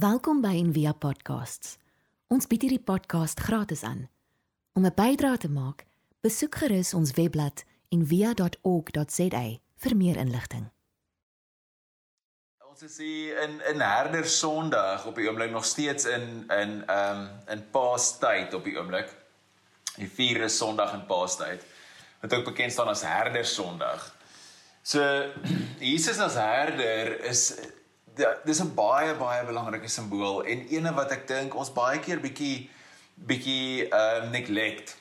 Welkom by Envia Podcasts. Ons bied hierdie podcast gratis aan. Om 'n bydrae te maak, besoek gerus ons webblad en via.org.za vir meer inligting. Ons is hier in in Herder Sondag op die oomblik nog steeds in in ehm um, in Paastyd op die oomblik. Die vierde Sondag in Paastyd wat ook bekend staan as Herder Sondag. So Jesus as herder is dis 'n baie baie belangrike simbool en ene wat ek dink ons baie keer bietjie bietjie ehm um, neglect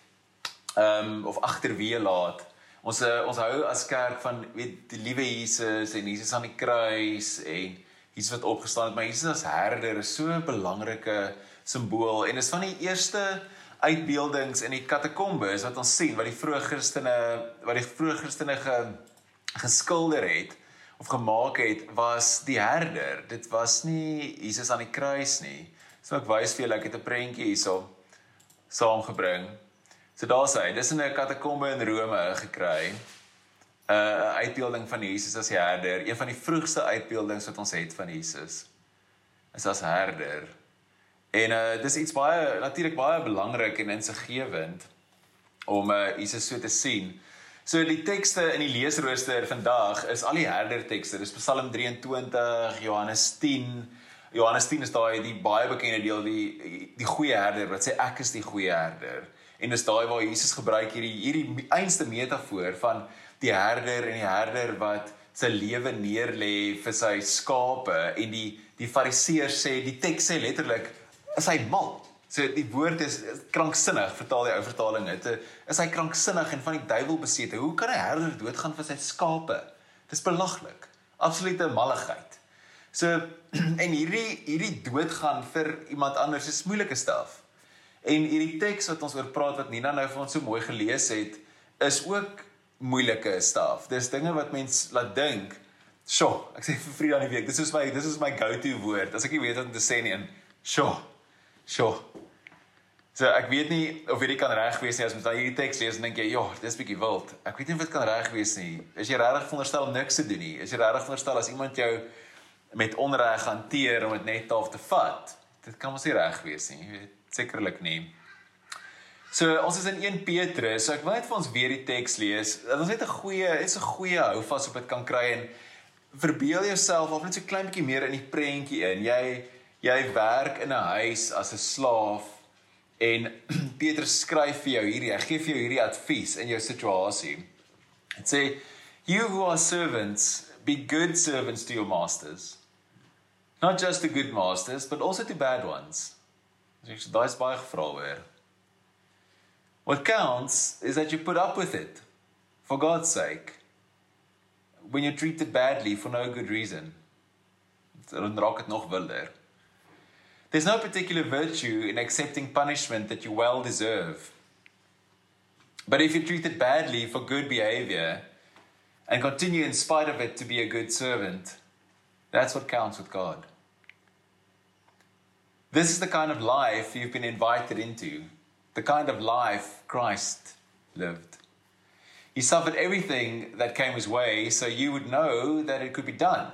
ehm um, of agterweë laat. Ons uh, ons hou as kerk van weet die liewe Jesus en Jesus aan die kruis en Jesus wat opgestaan het, maar Jesus as herder is so 'n belangrike simbool en is van die eerste uitbeeldings in die katakombes wat ons sien wat die vroeë Christene wat die vroeë Christene ge, geskilder het of gemaak het was die herder. Dit was nie Jesus aan die kruis nie. So ek wys vir julle ek het 'n prentjie hierso saamgebring. So daar's hy. Dis in 'n katakombe in Rome gekry. 'n uh, Uitbeelding van Jesus as die herder, een van die vroegste uitbeeldings wat ons het van Jesus. Is as herder. En uh dis iets baie natuurlik baie belangrik en insiggewend om uh Jesus so te sien. So die tekste in die leesrooster vandag is al die herder tekste. Dis Psalm 23, Johannes 10. Johannes 10 is daai die baie bekende deel die die goeie herder wat sê ek is die goeie herder. En dis daai waar Jesus gebruik hierdie hierdie einste metafoor van die herder en die herder wat sy lewe neerlê vir sy skape en die die fariseërs sê die teks sê letterlik is hy mal So die woord is kranksinnig, vertaal die ou vertaling dit. Is hy kranksinnig en van die duiwel besete? Hoe kan 'n herder doodgaan vir sy skape? Dis belaglik. Absolute malligheid. So en hierdie hierdie doodgaan vir iemand anders is moeilike staf. En hierdie teks wat ons oor praat wat Nina nou vir ons so mooi gelees het, is ook moeilike staf. Dis dinge wat mens laat dink. Sjoe, ek sê vir Vrydag die week, dis is my dis is my go-to woord. As ek nie weet wat om te sê nie, en sjoe. Sjoe. So ek weet nie of hierdie kan reg wees nie as mens daai hierdie teks lees en dink jy, "Joh, dis bietjie wild." Ek weet nie of dit kan reg wees nie. Is jy regtig veronderstel om niks te doen nie? Is jy regtig veronderstel as iemand jou met onreg hanteer om dit net af te vat? Dit kan mos nie reg wees nie. Jy weet sekerlik nie. So ons is in 1 Petrus. So ek wil net vir ons weer die teks lees. Dat ons net 'n goeie, is 'n goeie houvas op dit kan kry en verbeel jouself of net so klein bietjie meer in die prentjie in. Jy jy werk in 'n huis as 'n slaaf En Petrus skryf vir jou hierdie, hy gee vir jou hierdie advies in jou situasie. Dit sê you who are servants be good servants to your masters. Not just to good masters, but also to bad ones. Dis daai is baie gevra hoor. What counts is that you put up with it for God's sake. When you're treated badly for no good reason. Dan raak dit nog wilder. There's no particular virtue in accepting punishment that you well deserve. But if you're treated badly for good behavior and continue in spite of it to be a good servant, that's what counts with God. This is the kind of life you've been invited into, the kind of life Christ lived. He suffered everything that came his way so you would know that it could be done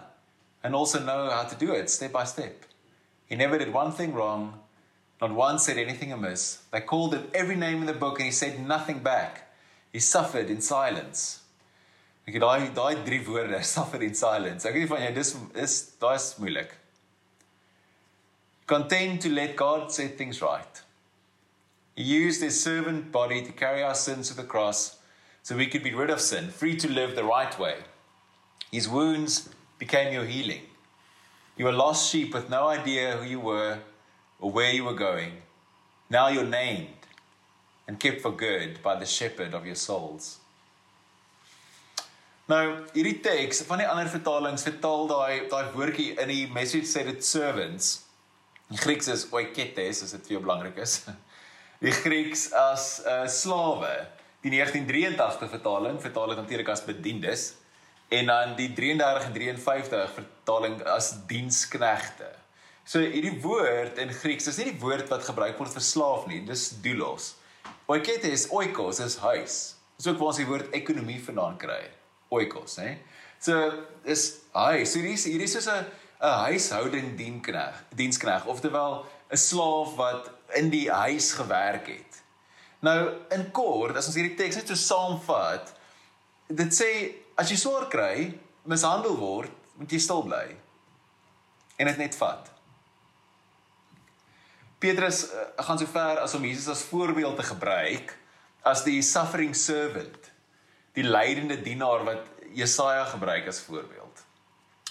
and also know how to do it step by step. He never did one thing wrong, not once said anything amiss. They called him every name in the book and he said nothing back. He suffered in silence. Ek daai daai drie woorde, suffer in silence. Ek weet van jou dis is daai is moeilik. Content to let God set things right. He used his servant body to carry our sins to the cross so we could be rid of sin, free to live the right way. His wounds became your healing. You were lost sheep with no idea who you were or where you were going. Now you're named and kept for good by the shepherd of your souls. Nou, hierdie teks van die ander vertalings vertaal daai daai woordjie in die message sê dit servants. Die Grieks is oiketes, as dit vir jou belangrik is. Die Grieks as uh slawe. Die 1983 vertaling vertaal dit natuurlik as bediendes en dan die 33 en 53 vertaling as diensknegte. So hierdie woord in Grieks is nie die woord wat gebruik word vir slaaf nie, dis doulos. Oiketes oikos is huis. Dis ook waar ons die woord ekonomie vandaan kry. Oikos, hè. So is hy, so hierdie hierdie is so 'n 'n huishouding dienkneg, dienskneg, oftewel 'n slaaf wat in die huis gewerk het. Nou in kort, as ons hierdie teks net so saamvat, dit sê as jy swaar kry, mishandel word, moet jy stil bly en dit net vat. Petrus uh, gaan so ver as om Jesus as voorbeeld te gebruik as die suffering servant, die lydende dienaar wat Jesaja gebruik as voorbeeld.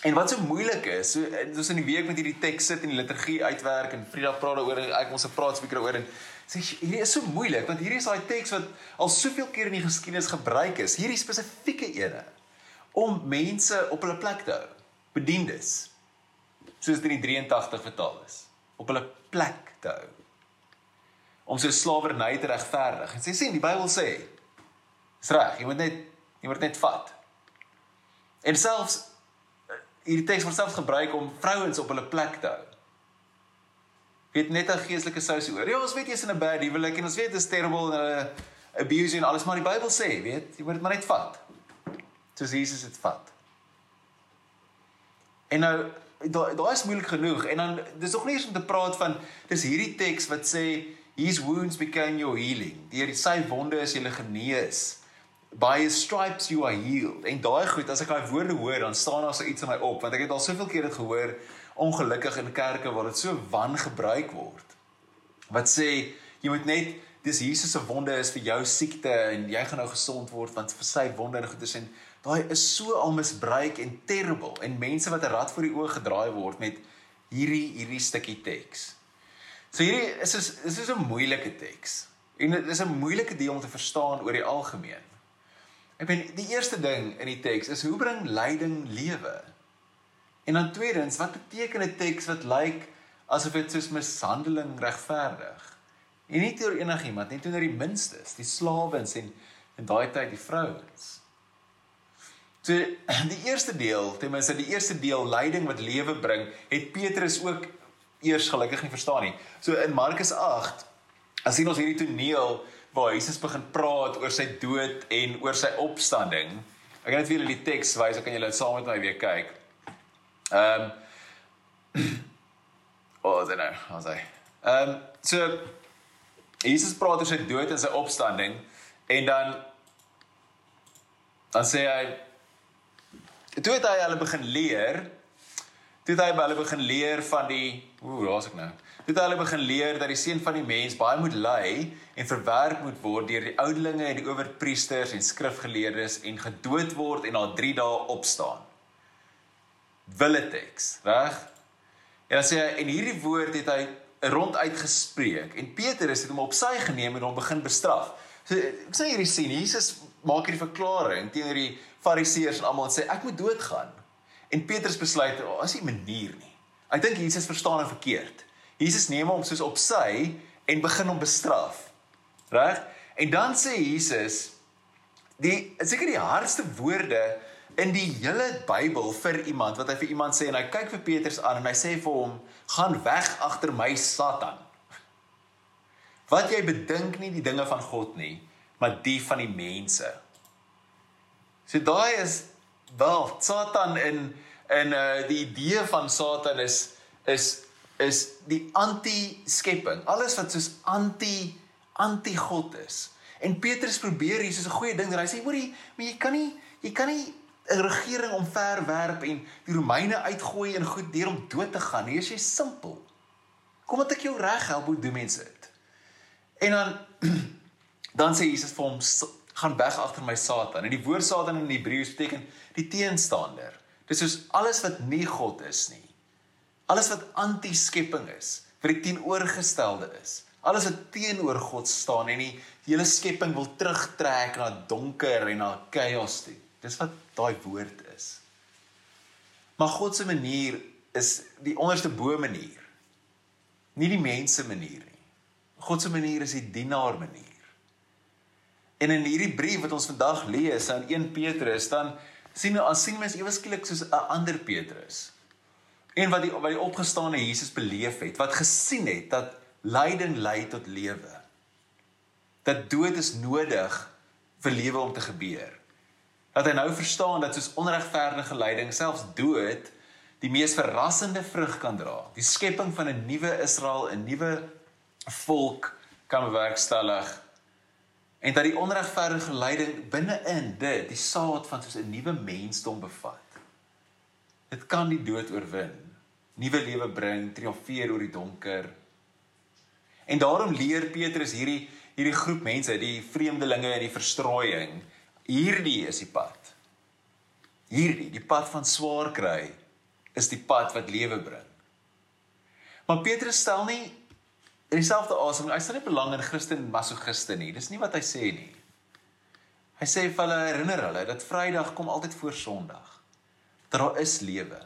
En wat so moeilik is, so ons in die week met hierdie teks sit en die liturgie uitwerk en Frida praat daaroor en ek ons se praat spreker daaroor en sê hierdie is so moeilik want hierdie is daai teks wat al soveel keer in die geskiedenis gebruik is, hierdie spesifieke ene om mense op hulle plek te hou, bediendes. Soos dit in die 83 vertaal is, op hulle plek te hou. Om sy slawerny te regverdig. En sê die Bybel sê, is reg, jy moet net jy moet net vat. En selfs eh, hierdie teks word selfs gebruik om vrouens op hulle plek te hou. Weet net 'n geestelike sousie oor. Ja, ons weet jy's in 'n bad huwelik en ons weet dit is terrible en hulle abuse en alles, maar die Bybel sê, weet, jy moet dit maar net vat. Soos Jesus dit vat. En nou daai daai is moeilik genoeg en dan dis nog nie eens om te praat van dis hierdie teks wat sê his wounds became your healing. Deur sy wonde is jy genees by his stripes you are healed. En daai goed, as ek daai woorde hoor, dan staan daar so iets in my op, want ek het al soveel keer dit gehoor ongelukkig in kerke waar dit so wan gebruik word. Wat sê jy moet net dis Jesus se wonde is vir jou siekte en jy gaan nou gesond word want vir sy wonde en goedes en daai is so al misbruik en terrible en mense wat 'n rad voor die oë gedraai word met hierdie hierdie stukkie teks. So hierdie is is is 'n moeilike teks. En dit is 'n moeilike deel om te verstaan oor die algemeen. Ek bedoel die eerste ding in die teks is hoe bring lyding lewe? En dan tweedens, wat beteken 'n teks wat lyk asof dit soos mishandeling regverdig? En nie teer enigiemand, net teenoor die minstes, die slawens en in daai tyd die vrouens. So die eerste deel, ten minste die eerste deel lyding wat lewe bring, het Petrus ook eers gelukkig nie verstaan nie. So in Markus 8 as sien ons hierdie toneel waar Jesus begin praat oor sy dood en oor sy opstanding. Ek gaan net vir julle die teks wys, dan kan julle dit saam met my weer kyk. Um, Oh, dan nou, ons hy. Ehm um, so Jesus praat oor sy dood en sy opstanding en dan dan sê hy toe het hy hulle begin leer toe het hy hulle begin leer van die ooh, daar's ek nou. Toe het hulle begin leer dat die seun van die mens baie moet ly en verwerp moet word deur die ouderlinge en die owerpriesters en skrifgeleerdes en gedood word en na 3 dae opstaan. Willetex, reg? En dan sê hy en hierdie woord het hy ronduit gespreek en Petrus het hom op sy geneem en hom begin bestraf. So ek sê hierdie sien Jesus maak hierdie verklaring teenoor die fariseërs en almal en sê ek moet doodgaan. En Petrus besluit, "Ag, oh, is nie manier nie." Ek dink Jesus verstaan hom verkeerd. Jesus neem hom soos op sy en begin hom bestraf. Reg? En dan sê Jesus die seker die hardste woorde in die hele Bybel vir iemand wat hy vir iemand sê en hy kyk vir Petrus aan en hy sê vir hom gaan weg agter my Satan. Wat jy bedink nie die dinge van God nie, maar die van die mense. So daai is wel Satan in in uh die idee van Satan is is is die anti-skepping. Alles wat soos anti anti-God is. En Petrus probeer hier soos 'n goeie ding, hy sê hoorie, maar jy kan nie jy kan nie 'n regering omverwerp en die Romeine uitgooi en goed deur om dood te gaan. Hier is jy simpel. Kom wat ek jou reg help hoe doen mense dit. En dan dan sê Jesus vir hom gaan weg agter my Satan. En die woord Satan in Hebreëus beteken die teenstander. Dis soos alles wat nie God is nie. Alles wat anti-skepping is, vir die teenoorgestelde is. Alles wat teenoor God staan en die hele skepping wil terugtrek na donker en na chaos toe. Dis wat daai woord is. Maar God se manier is die onderste bo manier. Nie die mense manier nie. God se manier is die dienaar manier. En in hierdie brief wat ons vandag lees aan 1 Petrus, dan sien ons sien mens ewe skielik soos 'n ander Petrus. En wat die wat die opgestane Jesus beleef het, wat gesien het dat lyding lei tot lewe. Dat dood is nodig vir lewe om te gebeur. Dat hy nou verstaan dat soos onregverdige lyding, selfs dood die mees verrassende vrug kan dra. Die skepping van 'n nuwe Israel, 'n nuwe volk kan bewerkstellig en dat die onregverdige leiding binne-in dit die saad van soos 'n nuwe mensdom bevat. Dit kan die dood oorwin, nuwe lewe bring, triomfeer oor die donker. En daarom leer Petrus hierdie hierdie groep mense, die vreemdelinge en die verstrooiing, hierdie is die pad. Hierdie, die pad van swaar kry, is die pad wat lewe bring. Maar Petrus stel nie in dieselfde asem, hy stel nie belang in Christen masogiste nie. Dis nie wat hy sê nie. Hy sê vir hulle herinner hulle dat Vrydag kom altyd voor Sondag. Dat daar is lewe.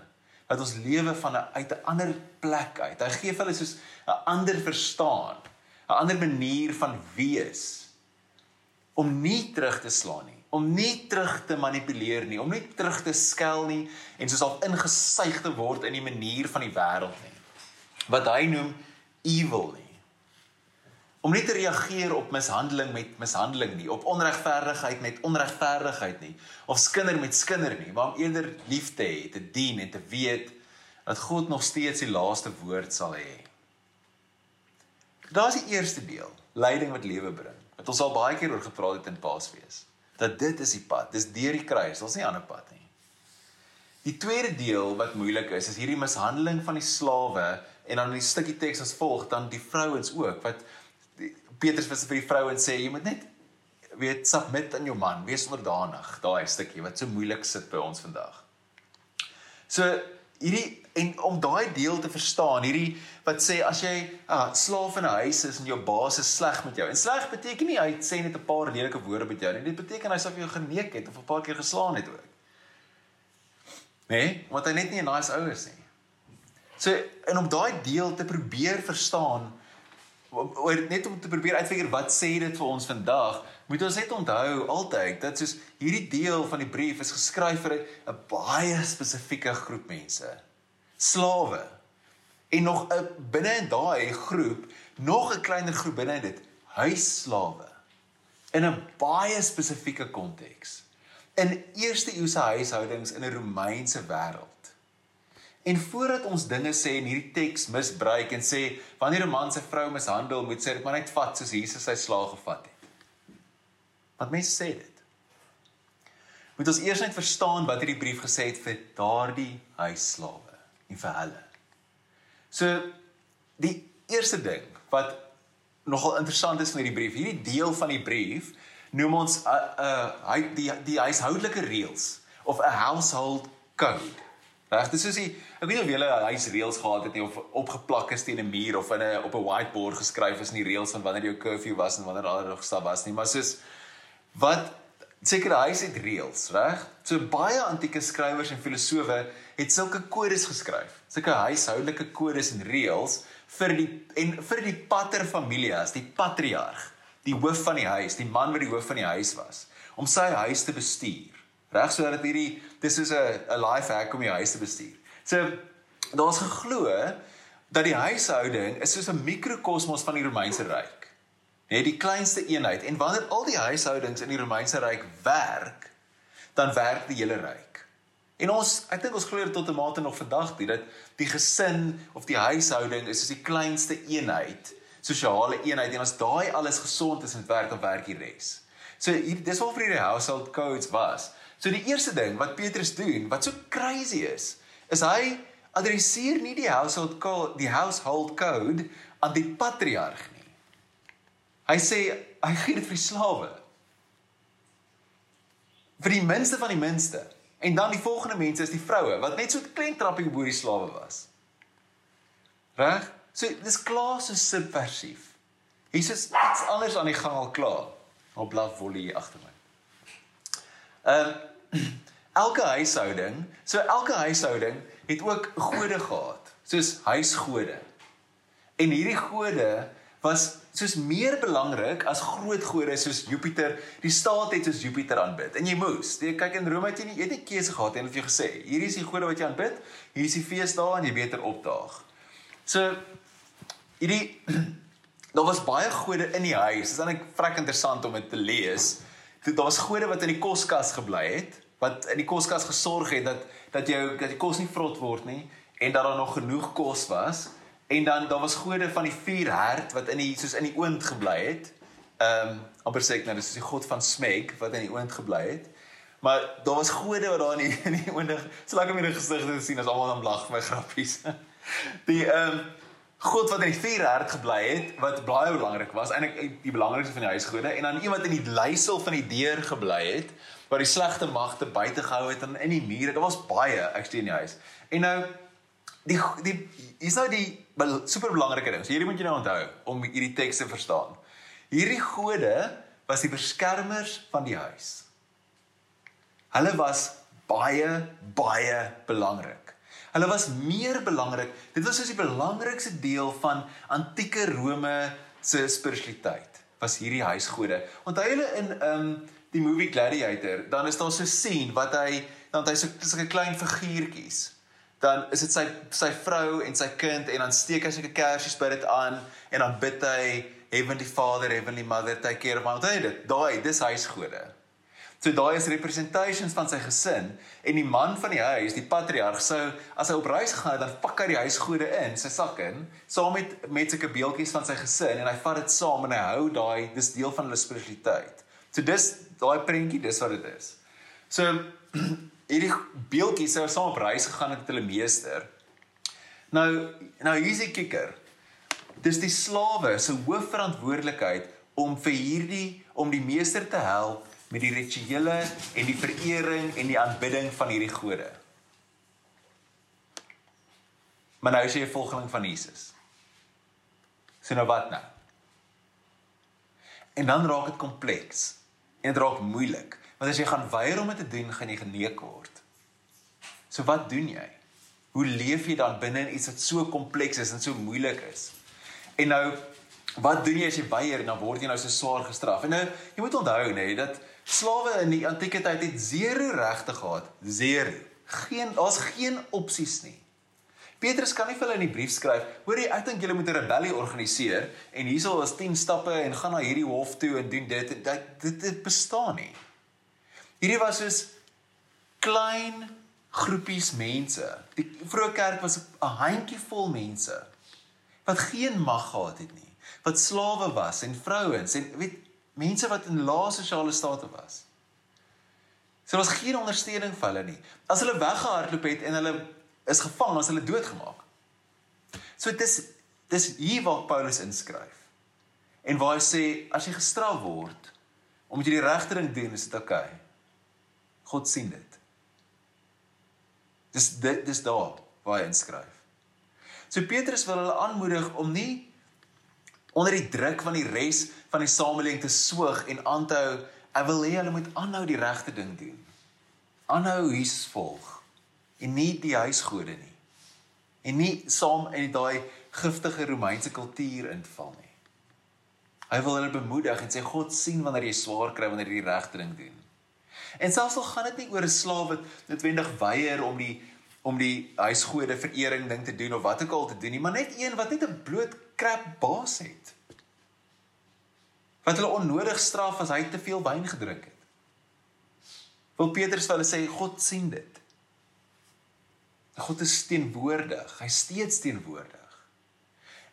Dat ons lewe van 'n uit 'n ander plek uit. Hy gee vir hulle soos 'n ander verstaan, 'n ander manier van wees om nie terug te slaan nie om nie terug te manipuleer nie, om nie terug te skel nie en soos al ingesuig te word in die manier van die wêreld nie. Wat hy noem evil nie. Om nie te reageer op mishandeling met mishandeling nie, op onregverdigheid met onregverdigheid nie, of skinder met skinder nie, maar om eerder lief te hê, te dien en te weet dat God nog steeds die laaste woord sal hê. Daar's die eerste deel, leiding wat lewe bring. Wat ons al baie keer oor gepraat het in Paasfees dat dit is die pad. Dis deur die kruis. Daar's nie ander pad nie. Die tweede deel wat moeilik is, is hierdie mishandeling van die slawe en dan in die stukkie teks as volg dan die vrouens ook wat Petrus vir die vrouens sê jy moet net weet submit aan jou man, wees onderdanig. Daai stukkie wat so moeilik sit by ons vandag. So hierdie en om daai deel te verstaan, hierdie wat sê as jy 'n ah, slaaf in 'n huis is en jou baas is sleg met jou. En sleg beteken nie hy sê net 'n paar lelike woorde met jou nie. Dit beteken hy sou jou geneek het of 'n paar keer geslaan het ook. Nee, want hy net nie 'n nice ouers nie. So en om daai deel te probeer verstaan oor net om te probeer uitfigure wat sê dit vir ons vandag, moet ons net onthou altyd dat soos hierdie deel van die brief is geskryf vir 'n baie spesifieke groep mense. Slawe. En nog 'n binne in daai groep, nog 'n kleiner groep binne in dit, huisslawe. In 'n baie spesifieke konteks. In eerste eeuse huishoudings in 'n Romeinse wêreld. En voordat ons dinge sê en hierdie teks misbruik en sê wanneer 'n man sy vrou mishandel, moet sy dit maar net vat soos Jesus sy slaag gevat het. Want mense sê dit. Moet ons eers net verstaan wat hierdie brief gesê het vir daardie huisslawe en vir hulle. So die eerste ding wat nogal interessant is van hierdie brief, hierdie deel van die brief noem ons 'n uh, uh, die die huishoudelike reëls of 'n household code. Reg, dis soos die ek weet nie of julle huis reëls gehad het nie of opgeplak is teen 'n muur of in 'n op 'n whiteboard geskryf is in die reëls van wanneer jou curfew was en wanneer ander nog stap was nie, maar soos wat sekere huise het reëls, reg? So baie antieke skrywers en filosowe het sulke kodes geskryf. Sulke huishoudelike kodes en reëls vir die en vir die pater familias, die patriarg, die hoof van die huis, die man wat die hoof van die huis was, om sy huis te bestuur. Reg sodat hierdie dis soos 'n 'n life hack om jou huis te bestuur. So daar's geglo dat die huishouding is soos 'n mikrokosmos van die Romeinse ryk. Net die kleinste eenheid en wanneer al die huishoudings in die Romeinse ryk werk, dan werk die hele ryk. En ons ek dink ons glo tot 'n mate nog vandag dit dat die gesin of die huishouding is soos die kleinste eenheid, sosiale eenheid en as daai alles gesond is en werk dan werk die res. So hier dis al vir hierdie household codes was. So die eerste ding wat Petrus doen, wat so crazy is, is hy adresseer nie die household code, die household code aan die patriarg nie. Hy sê hy gee dit vir die slawe. Vir die minste van die minste. En dan die volgende mense is die vroue wat net so 'n klein trappie bo die slawe was. Reg? So dis klaar so subversief. Jesus iets anders aan die gang al klaar. Op blaf volle agter my. Ehm uh, elke huishouding, so elke huishouding het ook gode gehad, soos huisgode. En hierdie gode was soos meer belangrik as groot gode soos Jupiter. Die staat het soos Jupiter aanbid. En jy moes, jy kyk in Rome het jy nie eet nie keuse gehad en het jy gesê, hier is die gode wat jy aanbid, hier is die feesdae en jy beter opdaag. So hierdie daar was baie gode in die huis. Dit is dan ek vrek interessant om dit te lees. Toe daar was gode wat in die koskas gebly het wat in die koskas gesorg het dat dat jou dat die kos nie vrot word nie en dat daar nog genoeg kos was en dan daar was gode van die vuur hert wat in die soos in die oond gebly het. Ehm um, amper sê ek nou dis die god van Smeg wat in die oond gebly het. Maar daar was gode wat daar in die, in die oondig so lekker met die gesigte te sien as almal dan lag my grappies. Die ehm um, God wat in die vuur hert gebly het wat baie belangrik was eintlik die belangrikste van die huisgode en dan iemand in die leisel van die deur gebly het wat die slegte magte buite gehou het en in die mure daar was baie ek steun in die huis. En nou die die hier's nou die super belangrike ding so hierdie moet jy nou onthou om hierdie teks te verstaan. Hierdie gode was die beskermers van die huis. Hulle was baie baie belangrik Hulle was meer belangrik. Dit was soos die belangrikste deel van antieke Rome se spiritualiteit. Was hierdie huisgode. Onthou julle in um die movie Gladiator, dan is daar so 'n scene wat hy dan hy so 'n klein figuurtjies. Dan is dit sy sy vrou en sy kind en dan steek hy sulke kersies by dit aan en dan bid hy Heavenly Father, Heavenly Mother, take care of my. Onthou dit. Daai, dis huisgode. So daai is representations van sy gesin en die man van die huis, die patriarg, sou as hy op reis gegaan het, dan pak hy die huisgode in sy sak in, saam met met sulke beeltjies van sy gesin en hy vat dit saam en hy hou daai dis deel van hulle spiritualiteit. So dis daai prentjie, dis wat dit is. So hierdie beeltjies sou saam op reis gegaan het met hulle meester. Nou nou hier's die kikker. Dis die slawe se hoofverantwoordelikheid om vir hierdie om die meester te help met die rituele en die verering en die aanbidding van hierdie gode. Maar nou is jy 'n volgeling van Jesus. So nou wat nou? En dan raak dit kompleks en dit raak moeilik, want as jy gaan weier om dit te doen, gaan jy geneek word. So wat doen jy? Hoe leef jy dan binne in iets wat so kompleks is en so moeilik is? En nou wat doen jy as jy weier en dan word jy nou so swaar gestraf? En nou jy moet onthou nê nee, dat Slawe in die antieke tyd het zero regte gehad, zero. Geen daar's geen opsies nie. Petrus kan nie vir hulle in die brief skryf, hoor jy, ek dink julle moet 'n rebellie organiseer en hierso is 10 stappe en gaan na hierdie hof toe en doen dit dit dit, dit bestaan nie. Hierdie was soos klein groepies mense. Die vroeë kerk was 'n handjievol mense wat geen mag gehad het nie, wat slawe was en vrouens en weet mense wat in lae sosiale state was. So daar was geen ondersteuning vir hulle nie. As hulle weggehardloop het en hulle is gevang, as hulle doodgemaak. So dis dis hier waar Paulus inskryf. En waar hy sê as jy gestraf word omdat jy die regte ding doen, is dit oukei. Okay. God sien dit. Dis dit dis daar waar hy inskryf. So Petrus wil hulle aanmoedig om nie onder die druk van die res van die samelewing te soog en aanhou. Ek wil hê hulle moet aanhou die regte ding doen. Aanhou Jesus volg en nie die huisgode nie. En nie saam in daai giftige Romeinse kultuur inval nie. Hy wil hulle bemoedig en sê God sien wanneer jy swaar kry wanneer jy die regte ding doen. En selfs al gaan dit nie oor 'n slaaf wat noodwendig weier om die om die huisgode verering ding te doen of wat ook al te doen nie, maar net een wat net 'n bloot krap baas het. Wat hulle onnodig straf as hy te veel wyn gedrink het. Wil Petrus vir hulle sê God sien dit. God is teenwoordig, hy steeds teenwoordig.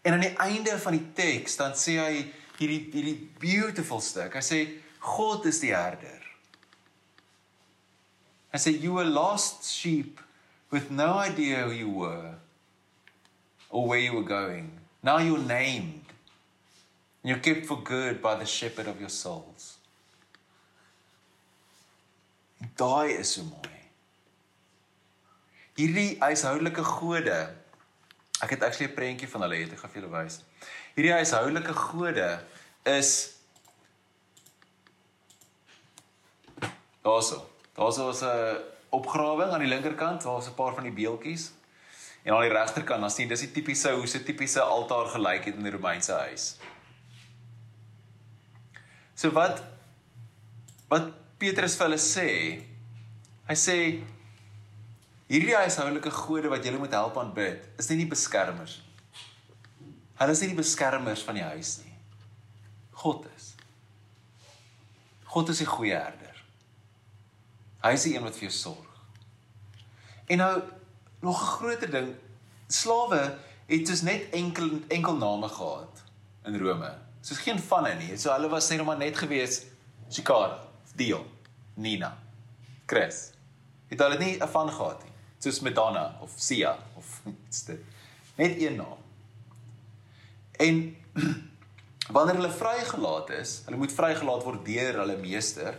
En aan die einde van die teks dan sê hy hierdie hierdie beautiful stuk. Hy sê God is die herder. Hy sê you were lost sheep with no idea who you were or where you were going. Now you're named. And you're kept for good by the shepherd of your souls. Daai is so mooi. Hierdie huishoudelike gode. Ek het actually 'n prentjie van hulle het ek gaan vir julle wys. Hierdie huishoudelike gode is Daarso. Daarso is 'n opgrawing aan die linkerkant, daar's 'n paar van die beeltjies. En aan die regterkant, dan sien dis die tipiese hoe se tipiese altaar gelyk het in die Romeinse huis. So wat wat Petrus vir hulle sê, hy sê hierdie huishoudelike gode wat julle moet help aanbid, is nie die beskermers. Hulle is nie die beskermers van die huis nie. God is. God is die goeie herder. Hy is die een wat vir jou sorg. En nou nog groter ding, slawe het dus net enkel enkel name gehad in Rome. Soos geen vanne nie. So hulle was net maar net gewees Chicara, Dio, Nina, Chris. Het hulle nie 'n van gehad nie. Soos Madonna of Sia of iets dit. Net een naam. En wanneer hulle vrygelaat is, hulle moet vrygelaat word deur hulle meester,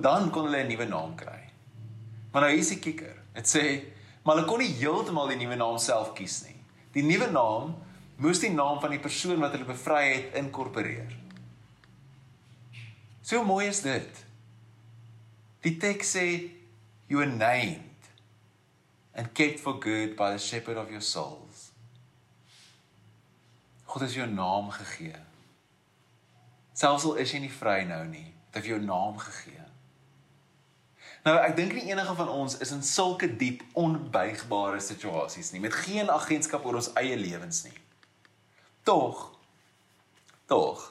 dan kon hulle 'n nuwe naam kry. Maar nou hier is die kikker. Dit sê maar hulle kon nie heeltemal die nuwe naam self kies nie. Die nuwe naam moes die naam van die persoon wat hulle bevry het inkorporeer. So mooi is dit. Die teks sê you are named and kept for good by the shepherd of your souls. God het jou naam gegee. Selfs al is jy nie vry nou nie, het hy jou naam gegee. Nou ek dink nie enige van ons is in sulke diep onbuigbare situasies nie met geen agentskap oor ons eie lewens nie. Tog tog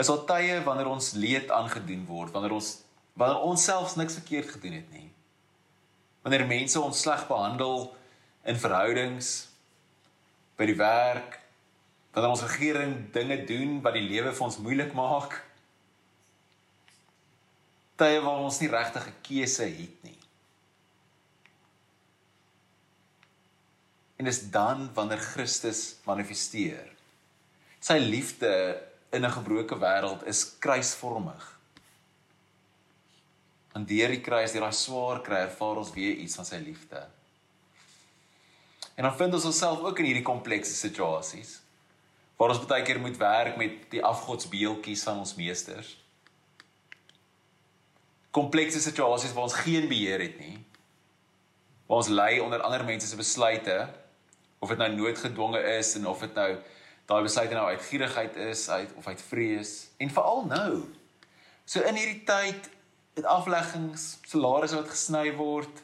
is daar tye wanneer ons leed aangedoen word, wanneer ons wanneer ons selfs niks verkeerd gedoen het nie. Wanneer mense ons sleg behandel in verhoudings by die werk, wanneer ons regering dinge doen wat die lewe vir ons moeilik maak, tye waar ons nie regtig 'n keuse het nie. En dis dan wanneer Christus manifesteer. Sy liefde in 'n gebroke wêreld is kruisvormig. En deur die kruis, deur daai swaar kry, ervaar ons weer iets van sy liefde. En dan vind ons onsself ook in hierdie komplekse situasies waar ons baie keer moet werk met die afgodsbeeltjies van ons meesters komplekse situasies waar ons geen beheer het nie. Waar ons lê onder ander mense se besluite of dit nou noodgedwonge is en of dit nou daai besluite nou uit gierigheid is, uit of uit vrees en veral nou. So in hierdie tyd met afleggings, salarisse wat gesny word.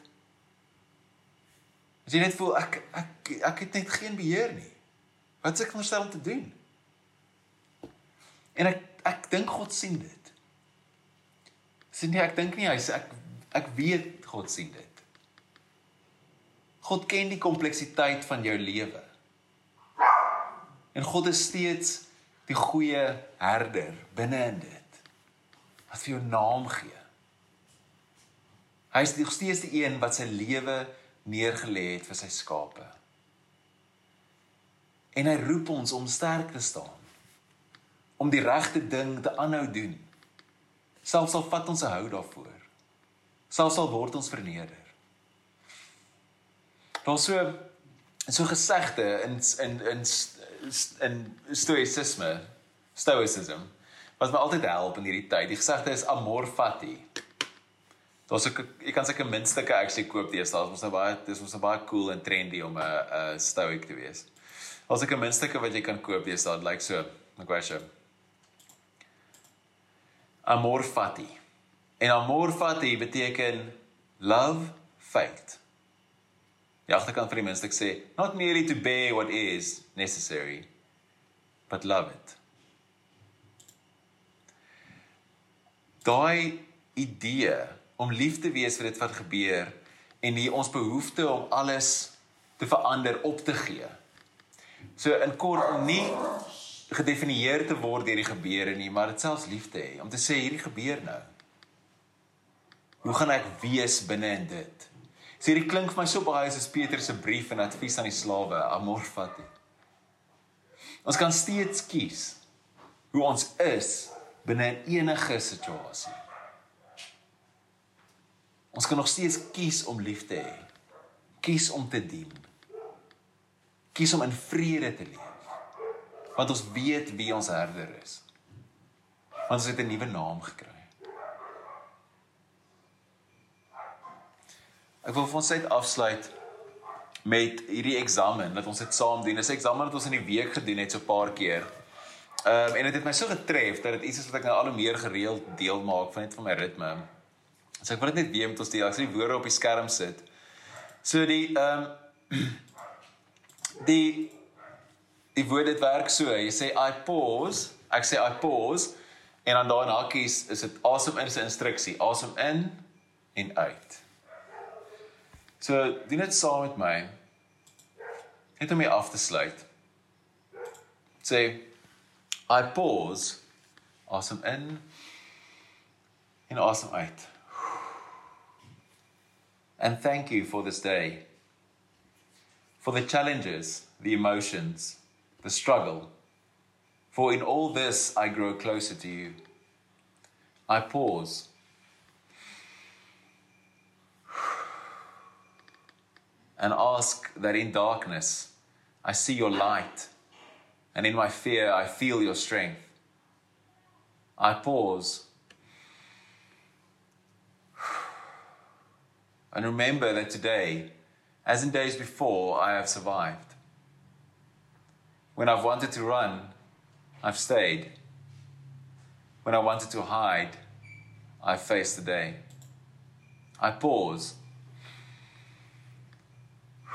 As jy net voel ek ek ek het net geen beheer nie. Wat s'ek veronderstel om te doen? En ek ek dink God sien dit. Sien jy, ek dink nie hy sê ek ek weet God sien dit. God ken die kompleksiteit van jou lewe. En God is steeds die goeie herder binne in dit. Wat vir jou naam gee. Hy is nog steeds die een wat sy lewe neergelê het vir sy skape. En hy roep ons om sterk te staan. Om die regte ding te aanhou doen selfs al vat ons 'n hou daarvoor. Selfs al word ons verneder. Daar so so gesegde in in in in stoïsisme, stoicism wat my altyd help in hierdie tyd. Die gesegde is amor fati. Daar's ek jy kan seker minstukke actually koop deesdae. Dit is nou baie dis ons nou baie cool en trendy om 'n 'n stoic te wees. Daar's 'n minstukke wat jy kan koop deesdae. Dit lyk so. Ek wys jou amor fati. En amor fati beteken love faith. Die agterkant van die minste sê not merely to bear what is necessary but love it. Daai idee om lief te wees vir dit wat gebeur en die ons behoefte om alles te verander op te gee. So in kort nie gedefinieer te word deur die gebeure nie, maar dit selfs liefde hê om te sê hierdie gebeur nou. Hoe gaan ek wees binne in dit? Sê dit klink vir my so baie soos Petrus se brief en advies aan die slawe, amor fati. Ons kan steeds kies hoe ons is binne enige situasie. Ons kan nog steeds kies om lief te hê. Kies om te dien. Kies om in vrede te leef want ons weet wie ons herder is. Want ons het 'n nuwe naam gekry. Ek wil vir ons net afsluit met hierdie eksamen wat ons het saam doen. Dis 'n eksamen wat ons in die week gedoen het so 'n paar keer. Ehm um, en dit het my so getref dat dit iets is wat ek nou al hoe meer gereeld deel maak van net van my ritme. So ek wil dit net weer met ons deel. Ek sien die woorde op die skerm sit. So die ehm um, die die woord dit werk so. Jy sê I pause, ek sê I pause en dan daar in hakkies is dit asem in se instruksie. Asem in en uit. So doen dit saam met my. Net om hier af te sluit. Sê I pause. Awesome in en awesome uit. And thank you for this day. For the challenges, the emotions, the struggle. For in all this I grow closer to you. I pause. And ask that in darkness I see your light, and in my fear I feel your strength. I pause. And remember that today, as in days before, I have survived. When I've wanted to run, I've stayed. When I wanted to hide, I faced the day. I pause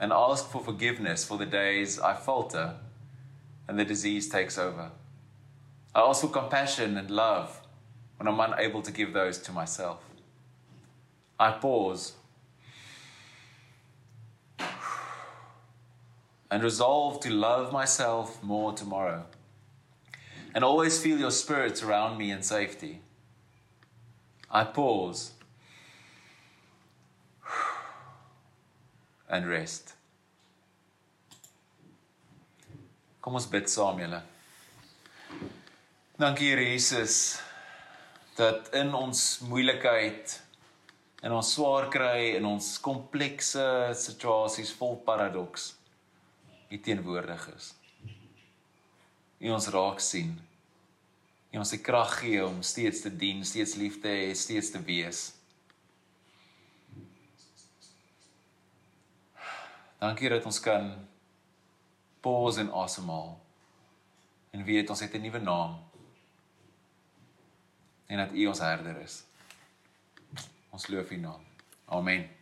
and ask for forgiveness for the days I falter and the disease takes over. I ask for compassion and love when I'm unable to give those to myself. I pause and resolve to love myself more tomorrow and always feel your spirit around me in safety. I pause and rest. Kom ons bid saam julle. Dankie Here Jesus dat in ons moeilikheid in ons swaar kry in ons komplekse situasies vol paradoks u teenwoordig is. U ons raak sien. U ons die krag gee om steeds te dien, steeds lief te hê, steeds te wees. Dankie dat ons kan pause en asemhaal. En weet ons het 'n nuwe naam. En dat U ons herder is. Ons loof U naam. Amen.